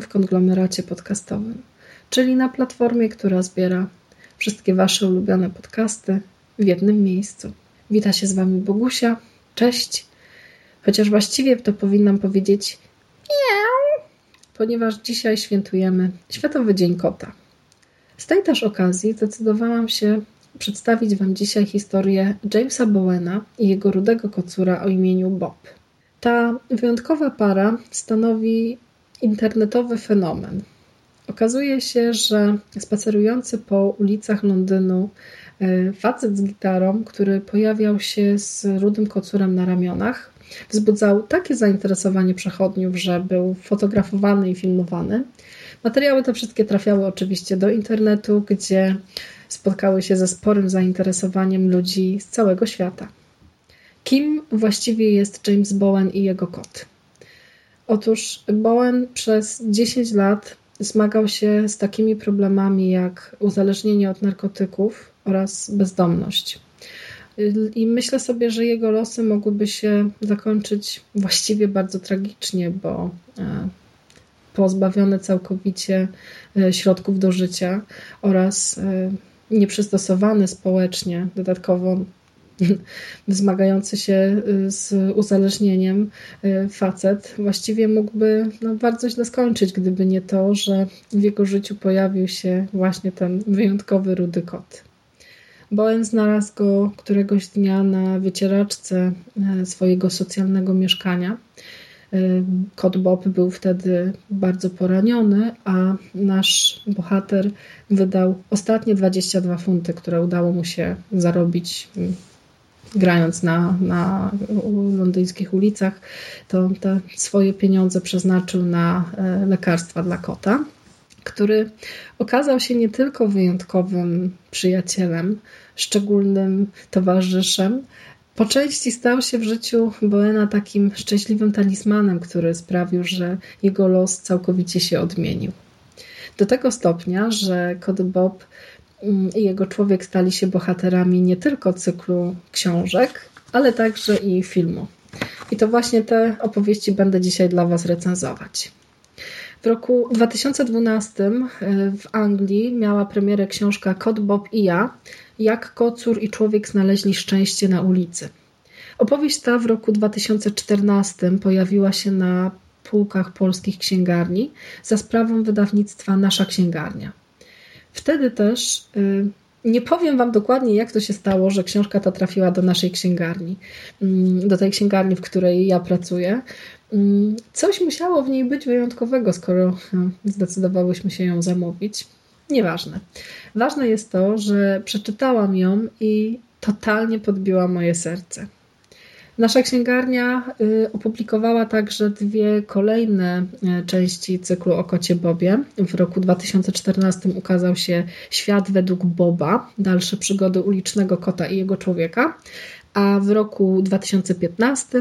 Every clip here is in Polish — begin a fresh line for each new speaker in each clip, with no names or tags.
W konglomeracie podcastowym, czyli na platformie, która zbiera wszystkie Wasze ulubione podcasty w jednym miejscu. Wita się z Wami Bogusia. Cześć. Chociaż właściwie to powinnam powiedzieć miau, ponieważ dzisiaj świętujemy Światowy Dzień Kota. Z tej też okazji zdecydowałam się przedstawić Wam dzisiaj historię Jamesa Bowena i jego rudego kocura o imieniu Bob. Ta wyjątkowa para stanowi internetowy fenomen. Okazuje się, że spacerujący po ulicach Londynu e, facet z gitarą, który pojawiał się z rudym kocurem na ramionach, wzbudzał takie zainteresowanie przechodniów, że był fotografowany i filmowany. Materiały te wszystkie trafiały oczywiście do internetu, gdzie spotkały się ze sporym zainteresowaniem ludzi z całego świata. Kim właściwie jest James Bowen i jego kot? Otóż Bowen przez 10 lat zmagał się z takimi problemami jak uzależnienie od narkotyków oraz bezdomność. I myślę sobie, że jego losy mogłyby się zakończyć właściwie bardzo tragicznie, bo e, pozbawiony całkowicie e, środków do życia oraz e, nieprzystosowany społecznie, dodatkowo zmagający się y, z uzależnieniem y, facet właściwie mógłby no, bardzo źle skończyć, gdyby nie to, że w jego życiu pojawił się właśnie ten wyjątkowy rudy kot. Bowen znalazł go któregoś dnia na wycieraczce y, swojego socjalnego mieszkania. Kot Bob był wtedy bardzo poraniony, a nasz bohater wydał ostatnie 22 funty, które udało mu się zarobić grając na, na londyńskich ulicach, to te swoje pieniądze przeznaczył na e, lekarstwa dla kota, który okazał się nie tylko wyjątkowym przyjacielem, szczególnym towarzyszem, po części stał się w życiu Boena takim szczęśliwym talizmanem, który sprawił, że jego los całkowicie się odmienił. Do tego stopnia, że kot Bob i jego człowiek stali się bohaterami nie tylko cyklu książek, ale także i filmu. I to właśnie te opowieści będę dzisiaj dla Was recenzować. W roku 2012 e, w Anglii miała premierę książka Kot Bob i ja, jak kocur i człowiek znaleźli szczęście na ulicy. Opowieść ta w roku 2014 pojawiła się na półkach polskich księgarni za sprawą wydawnictwa Nasza Księgarnia. Wtedy też y, nie powiem Wam dokładnie, jak to się stało, że książka ta trafiła do naszej księgarni, mm, do tej księgarni, w której ja pracuję. Mm, coś musiało w niej być wyjątkowego, skoro y, zdecydowałyśmy się ją zamówić. Nieważne. Ważne jest to, że przeczytałam ją i totalnie podbiła moje serce. Nasza księgarnia y, opublikowała także dwie kolejne y, części cyklu o kocie Bobie. W roku 2014 ukazał się Świat według Boba, dalsze przygody ulicznego kota i jego człowieka. A w roku 2015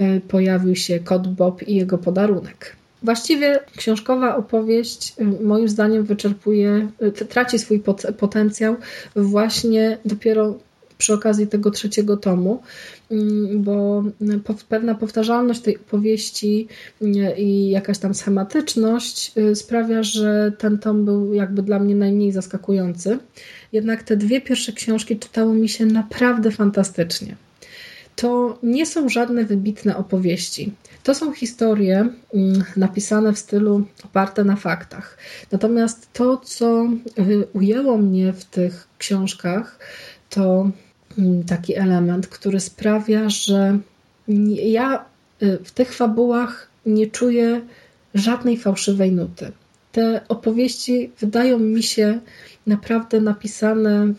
y, pojawił się Kot Bob i jego podarunek. Właściwie książkowa opowieść moim zdaniem wyczerpuje, traci swój potencjał właśnie dopiero przy okazji tego trzeciego tomu, mm, bo pewna powtarzalność tej opowieści mm, i jakaś tam schematyczność y, sprawia, że ten tom był jakby dla mnie najmniej zaskakujący. Jednak te dwie pierwsze książki czytało mi się naprawdę fantastycznie. To nie są żadne wybitne opowieści. To są historie mm, napisane w stylu oparte na faktach. Natomiast to, co y, ujęło mnie w tych książkach, to Mm, taki element, który sprawia, że ja y, w tych fabułach nie czuję żadnej fałszywej nuty. Te opowieści wydają mi się naprawdę napisane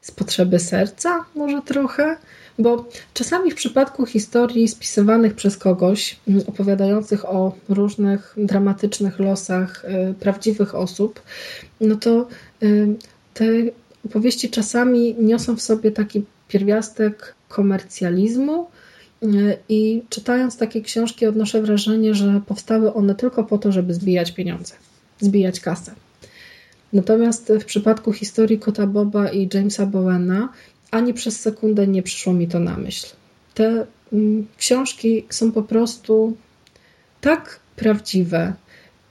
z potrzeby serca, może trochę, Bo czasami w przypadku historii spisywanych przez kogoś, mm, opowiadających o różnych dramatycznych losach y, prawdziwych osób, no to y, te opowieści czasami niosą w sobie taki pierwiastek komercjalizmu. Y, I czytając takie książki, odnoszę wrażenie, że powstały one tylko po to, żeby zbijać pieniądze, zbijać kasę. Natomiast w przypadku historii Kota Boba i Jamesa Bowena ani przez sekundę nie przyszło mi to na myśl. Te mm, książki są po prostu tak prawdziwe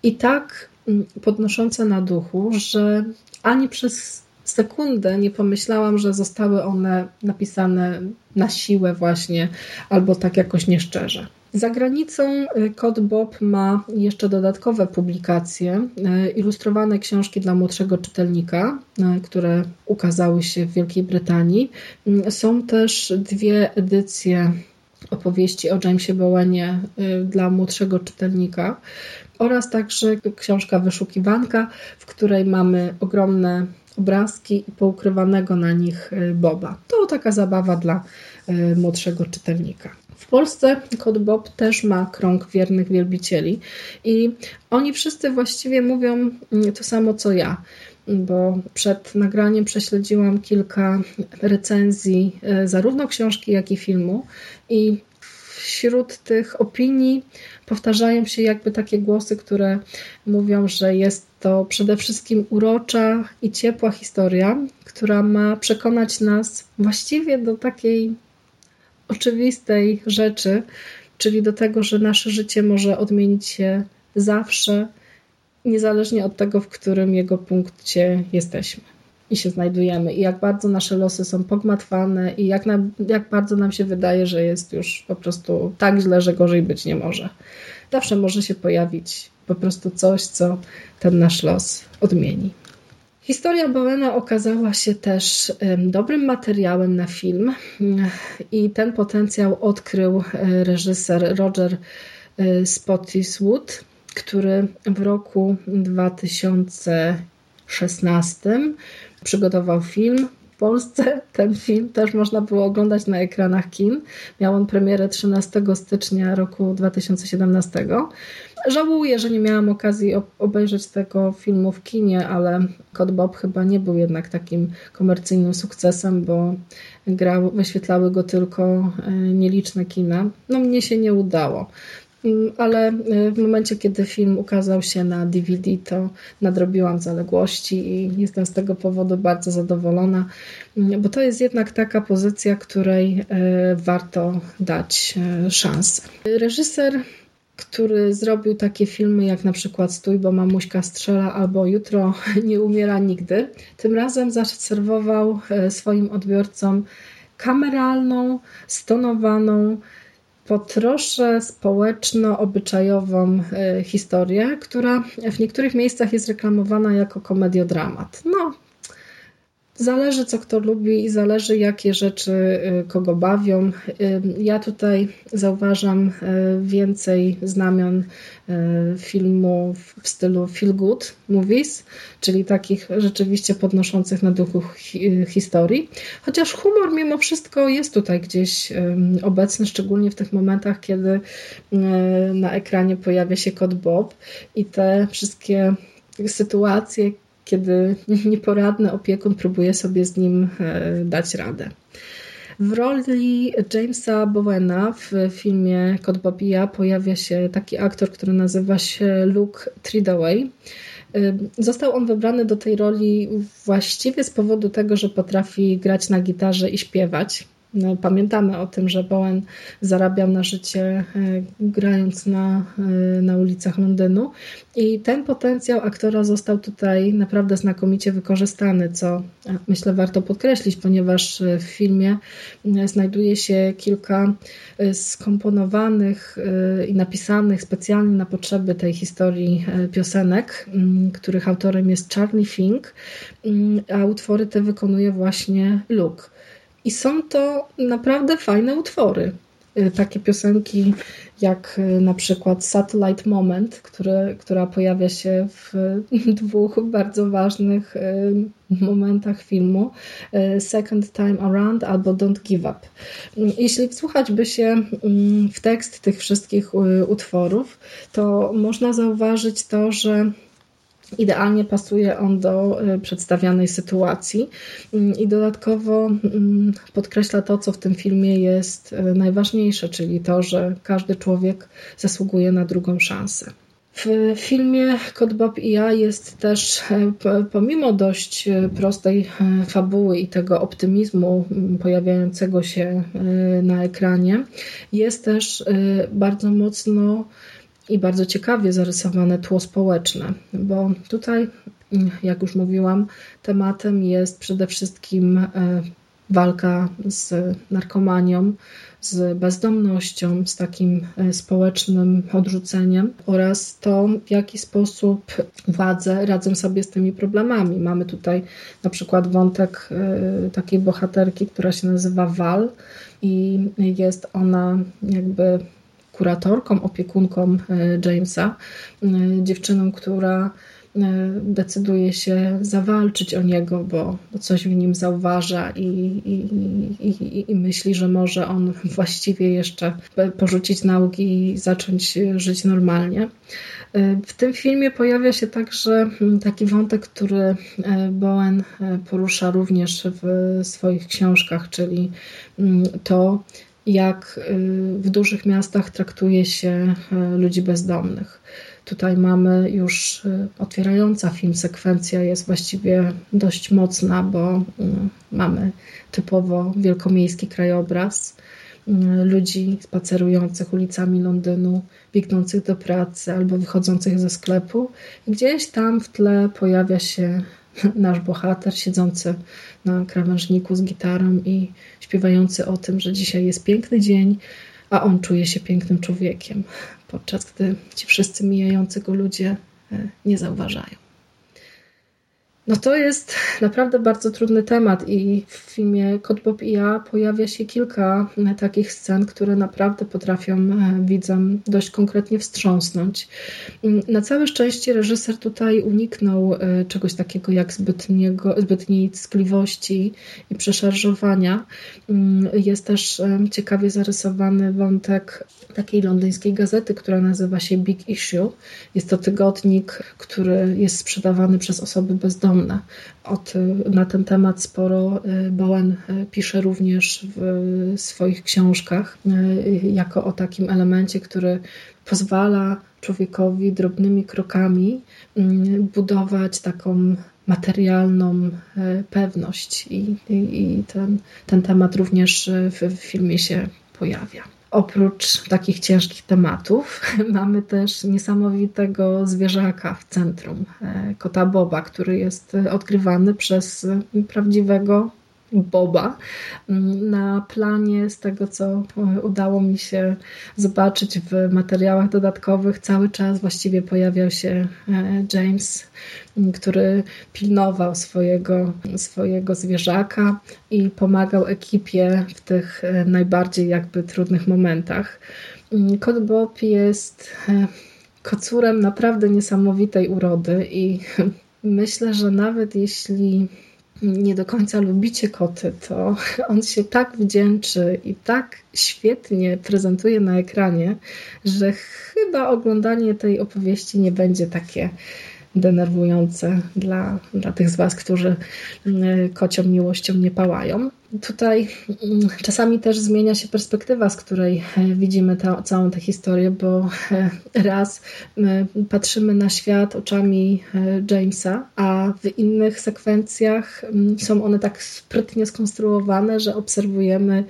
i tak mm, podnoszące na duchu, że ani przez sekundę nie pomyślałam, że zostały one napisane na siłę właśnie albo tak jakoś nieszczerze. Za granicą Kod y, Bob ma jeszcze dodatkowe publikacje, y, ilustrowane książki dla młodszego czytelnika, y, które ukazały się w Wielkiej Brytanii. Są też dwie edycje opowieści o Jamesie Bowenie dla młodszego czytelnika oraz także książka Wyszukiwanka, w której mamy ogromne obrazki i poukrywanego na nich Boba. To taka zabawa dla młodszego czytelnika. W Polsce Kod Bob też ma krąg wiernych wielbicieli i oni wszyscy właściwie mówią to samo co ja bo przed nagraniem prześledziłam kilka recenzji e, zarówno książki, jak i filmu i wśród tych opinii powtarzają się jakby takie głosy, które mówią, że jest to przede wszystkim urocza i ciepła historia, która ma przekonać nas właściwie do takiej oczywistej rzeczy, czyli do tego, że nasze życie może odmienić się zawsze, niezależnie od tego, w którym jego punkcie jesteśmy i się znajdujemy, i jak bardzo nasze losy są pogmatwane, i jak, jak bardzo nam się wydaje, że jest już po prostu tak źle, że gorzej być nie może. Zawsze może się pojawić po prostu coś, co ten nasz los odmieni. Historia Bowena okazała się też dobrym materiałem na film i ten potencjał odkrył e, reżyser Roger e, Spottiswoode, który w roku 2016 przygotował film Polsce. Ten film też można było oglądać na ekranach kin. Miał on premierę 13 stycznia roku 2017. Żałuję, że nie miałam okazji obejrzeć tego filmu w kinie, ale Kod Bob chyba nie był jednak takim komercyjnym sukcesem, bo grał, wyświetlały go tylko e, nieliczne kina. No mnie się nie udało. Mm, ale e, w momencie, kiedy film ukazał się na DVD, to nadrobiłam zaległości i jestem z tego powodu bardzo zadowolona, mm, bo to jest jednak taka pozycja, której e, warto dać szansę. Reżyser który zrobił takie filmy jak na przykład Stój, bo mamuśka strzela albo Jutro nie umiera nigdy. Tym razem zaserwował swoim odbiorcom kameralną, stonowaną, po trosze społeczno-obyczajową e, historię, która w niektórych miejscach jest reklamowana jako komediodramat. No, Zależy, co kto lubi i zależy, jakie rzeczy y, kogo bawią. Y, ja tutaj zauważam y, więcej znamion filmu w stylu feel good movies, czyli takich rzeczywiście podnoszących na duchu historii. Chociaż humor mimo wszystko jest tutaj gdzieś obecny, szczególnie w tych momentach, kiedy na ekranie pojawia się kot Bob i te wszystkie sytuacje, kiedy nieporadny opiekun próbuje sobie z nim e, dać radę. W roli Jamesa Bowena w filmie Kod Bobija pojawia się taki aktor, który nazywa się Luke Tridaway. E, został on wybrany do tej roli właściwie z powodu tego, że potrafi grać na gitarze i śpiewać. No, pamiętamy o tym, że Bowen zarabiał na życie e, grając na, e, na ulicach Londynu i ten potencjał aktora został tutaj naprawdę znakomicie wykorzystany, co e, myślę warto podkreślić, ponieważ w filmie znajduje się kilka skomponowanych i napisanych specjalnie na potrzeby tej historii piosenek, których autorem jest Charlie Fink, a utwory te wykonuje właśnie Luke. I są to naprawdę fajne utwory. Y, takie piosenki jak y, na przykład Satellite Moment, która pojawia się w dwóch bardzo ważnych y, momentach filmu Second Time Around albo Don't Give Up. Jeśli wsłuchać by się mm, w tekst tych wszystkich utworów, to można zauważyć to, że Idealnie pasuje on do y, przedstawianej sytuacji mm, i dodatkowo mm, podkreśla to, co w tym filmie jest y, najważniejsze, czyli to, że każdy człowiek zasługuje na drugą szansę. W filmie Kod Bob i ja jest też, y, pomimo dość prostej fabuły i tego optymizmu mm, pojawiającego się na ekranie, jest też bardzo mocno i bardzo ciekawie zarysowane tło społeczne, bo tutaj, jak już mówiłam, tematem jest przede wszystkim e, walka z narkomanią, z bezdomnością, z takim e, społecznym odrzuceniem oraz to, w jaki sposób władze radzą sobie z tymi problemami. Mamy tutaj na przykład wątek e, takiej bohaterki, która się nazywa Val i jest ona jakby kuratorką, opiekunką e, Jamesa, e, dziewczyną, która e, decyduje się zawalczyć o niego, bo, coś w nim zauważa i, i, i, i, myśli, że może on właściwie jeszcze porzucić nauki i zacząć żyć normalnie. W tym filmie pojawia się także taki wątek, który Bowen porusza również w swoich książkach, czyli to, jak y, w dużych miastach traktuje się y, ludzi bezdomnych. Tutaj mamy już y, otwierająca film sekwencja jest właściwie dość mocna, bo mamy typowo wielkomiejski krajobraz ludzi spacerujących ulicami Londynu, biegnących do pracy albo wychodzących ze sklepu. Gdzieś tam w tle pojawia się nasz bohater siedzący na krawężniku z gitarą i śpiewający o tym, że dzisiaj jest piękny dzień, a on czuje się pięknym człowiekiem, podczas gdy ci wszyscy mijający go ludzie e, nie zauważają. No to jest naprawdę bardzo trudny temat i w filmie Kot Bob i ja pojawia się kilka e, takich scen, które naprawdę potrafią e, widzom dość konkretnie wstrząsnąć. Mm, na całe szczęście reżyser tutaj uniknął e, czegoś takiego jak zbytniego, zbytniej ckliwości i przeszarżowania. Mm, jest też ciekawie zarysowany wątek takiej londyńskiej gazety, która nazywa się Big Issue. Jest to tygodnik, który jest sprzedawany przez osoby bezdomne od, na ten temat sporo y, Bowen y, pisze również w swoich książkach, y, jako o takim elemencie, który pozwala człowiekowi drobnymi krokami budować taką materialną pewność. I, i, i ten, ten temat również w, w filmie się pojawia. Oprócz takich ciężkich tematów, mamy też niesamowitego zwierzaka w centrum, e, kota Boba, który jest odgrywany przez prawdziwego Boba. Na planie, z tego co udało mi się zobaczyć w materiałach dodatkowych, cały czas właściwie pojawiał się e, James, który pilnował swojego, swojego zwierzaka i pomagał ekipie w tych e, najbardziej jakby trudnych momentach. Kot Bob jest e, kocurem naprawdę niesamowitej urody i myślę, że nawet jeśli nie do końca lubicie koty, to on się tak wdzięczy i tak świetnie prezentuje na ekranie, że chyba oglądanie tej opowieści nie będzie takie denerwujące dla, dla tych z Was, którzy mm, kocią miłością nie pałają. Tutaj mm, czasami też zmienia się perspektywa, z której e, widzimy ta, całą tę historię, bo e, raz patrzymy na świat oczami e, Jamesa, a w innych sekwencjach mm, są one tak sprytnie skonstruowane, że obserwujemy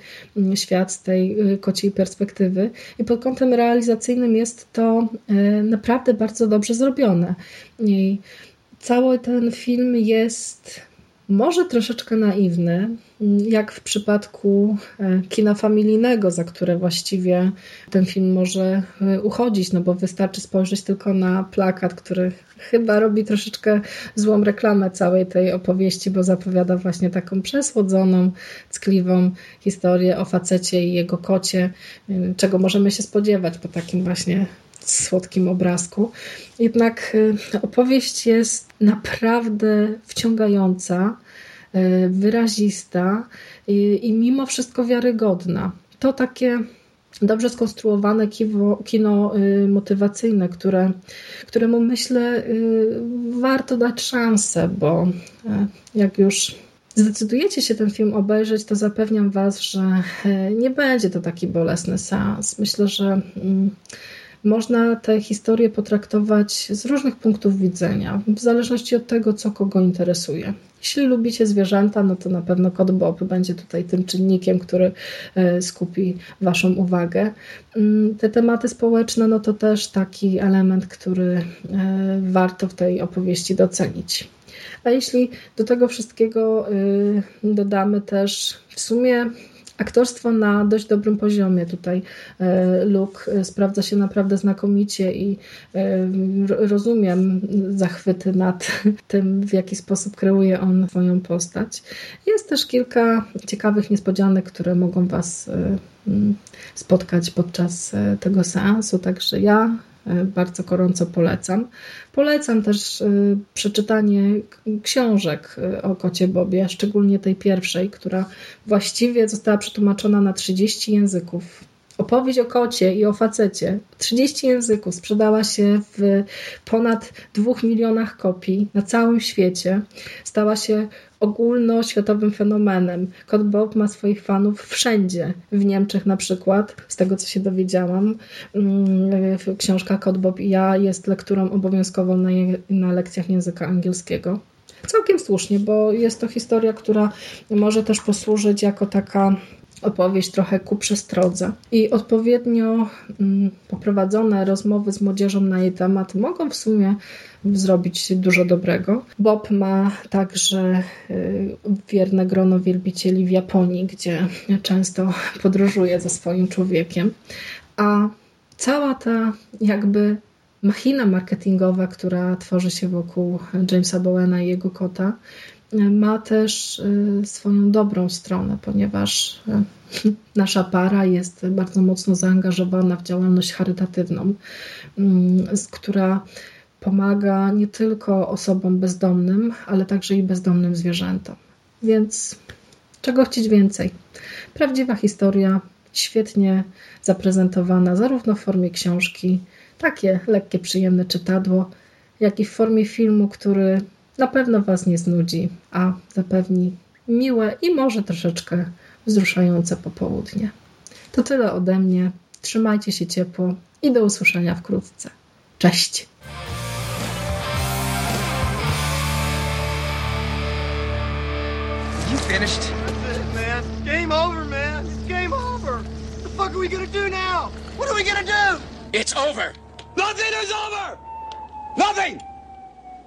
świat z tej kociej perspektywy. I pod kątem realizacyjnym jest to naprawdę bardzo dobrze zrobione. I cały ten film jest może troszeczkę naiwny, jak w przypadku e, kina familijnego, za które właściwie ten film może e, uchodzić, no bo wystarczy spojrzeć tylko na plakat, który chyba robi troszeczkę złą reklamę całej tej opowieści, bo zapowiada właśnie taką przesłodzoną, ckliwą historię o facecie i jego kocie, e, czego możemy się spodziewać po takim właśnie słodkim obrazku. Jednak opowieść jest naprawdę wciągająca E, wyrazista i, i mimo wszystko wiarygodna. To takie dobrze skonstruowane kino, kino motywacyjne, które, któremu myślę y, warto dać szansę, bo e, jak już zdecydujecie się ten film obejrzeć, to zapewniam Was, że nie będzie to taki bolesny seans. Myślę, że mm, można tę historię potraktować z różnych punktów widzenia, w zależności od tego, co kogo interesuje. Jeśli lubicie zwierzęta, no to na pewno kot Bob będzie tutaj tym czynnikiem, który e, skupi Waszą uwagę. Mm, te tematy społeczne, no to też taki element, który e, warto w tej opowieści docenić. A jeśli do tego wszystkiego e, dodamy też w sumie aktorstwo na dość dobrym poziomie. Tutaj e, Luke e, sprawdza się naprawdę znakomicie i e, rozumiem zachwyty nad tym, w jaki sposób kreuje on swoją postać. Jest też kilka ciekawych niespodzianek, które mogą Was spotkać podczas tego seansu, także ja bardzo gorąco polecam. Polecam też e, przeczytanie książek e, o kocie Bobie, szczególnie tej pierwszej, która właściwie została przetłumaczona na 30 języków. Opowieść o kocie i o facecie. 30 języków sprzedała się w ponad 2 milionach kopii na całym świecie. Stała się ogólnoświatowym fenomenem. Kot Bob ma swoich fanów wszędzie. W Niemczech na przykład, z tego co się dowiedziałam, mm, książka Kot Bob i ja jest lekturą obowiązkową na, na lekcjach języka angielskiego. Całkiem słusznie, bo jest to historia, która może też posłużyć jako taka opowieść trochę ku przestrodze. I odpowiednio mm, poprowadzone rozmowy z młodzieżą na jej temat mogą w sumie zrobić dużo dobrego. Bob ma także y, wierne grono wielbicieli w Japonii, gdzie często podróżuje ze swoim człowiekiem. A cała ta jakby machina marketingowa, która tworzy się wokół Jamesa Bowena i jego kota, ma też y, swoją dobrą stronę, ponieważ y, nasza para jest bardzo mocno zaangażowana w działalność charytatywną, mm, która pomaga nie tylko osobom bezdomnym, ale także i bezdomnym zwierzętom. Więc czego chcieć więcej? Prawdziwa historia, świetnie zaprezentowana, zarówno w formie książki, takie lekkie, przyjemne czytadło, jak i w formie filmu, który na pewno Was nie znudzi, a zapewni miłe i może troszeczkę wzruszające popołudnie. To tyle ode mnie. Trzymajcie się ciepło i do usłyszenia wkrótce. Cześć!
You finished? That's it, man. Game over, man. It's game over. What the fuck are we gonna do now? What are we gonna do?
It's over.
Nothing is over! Nothing!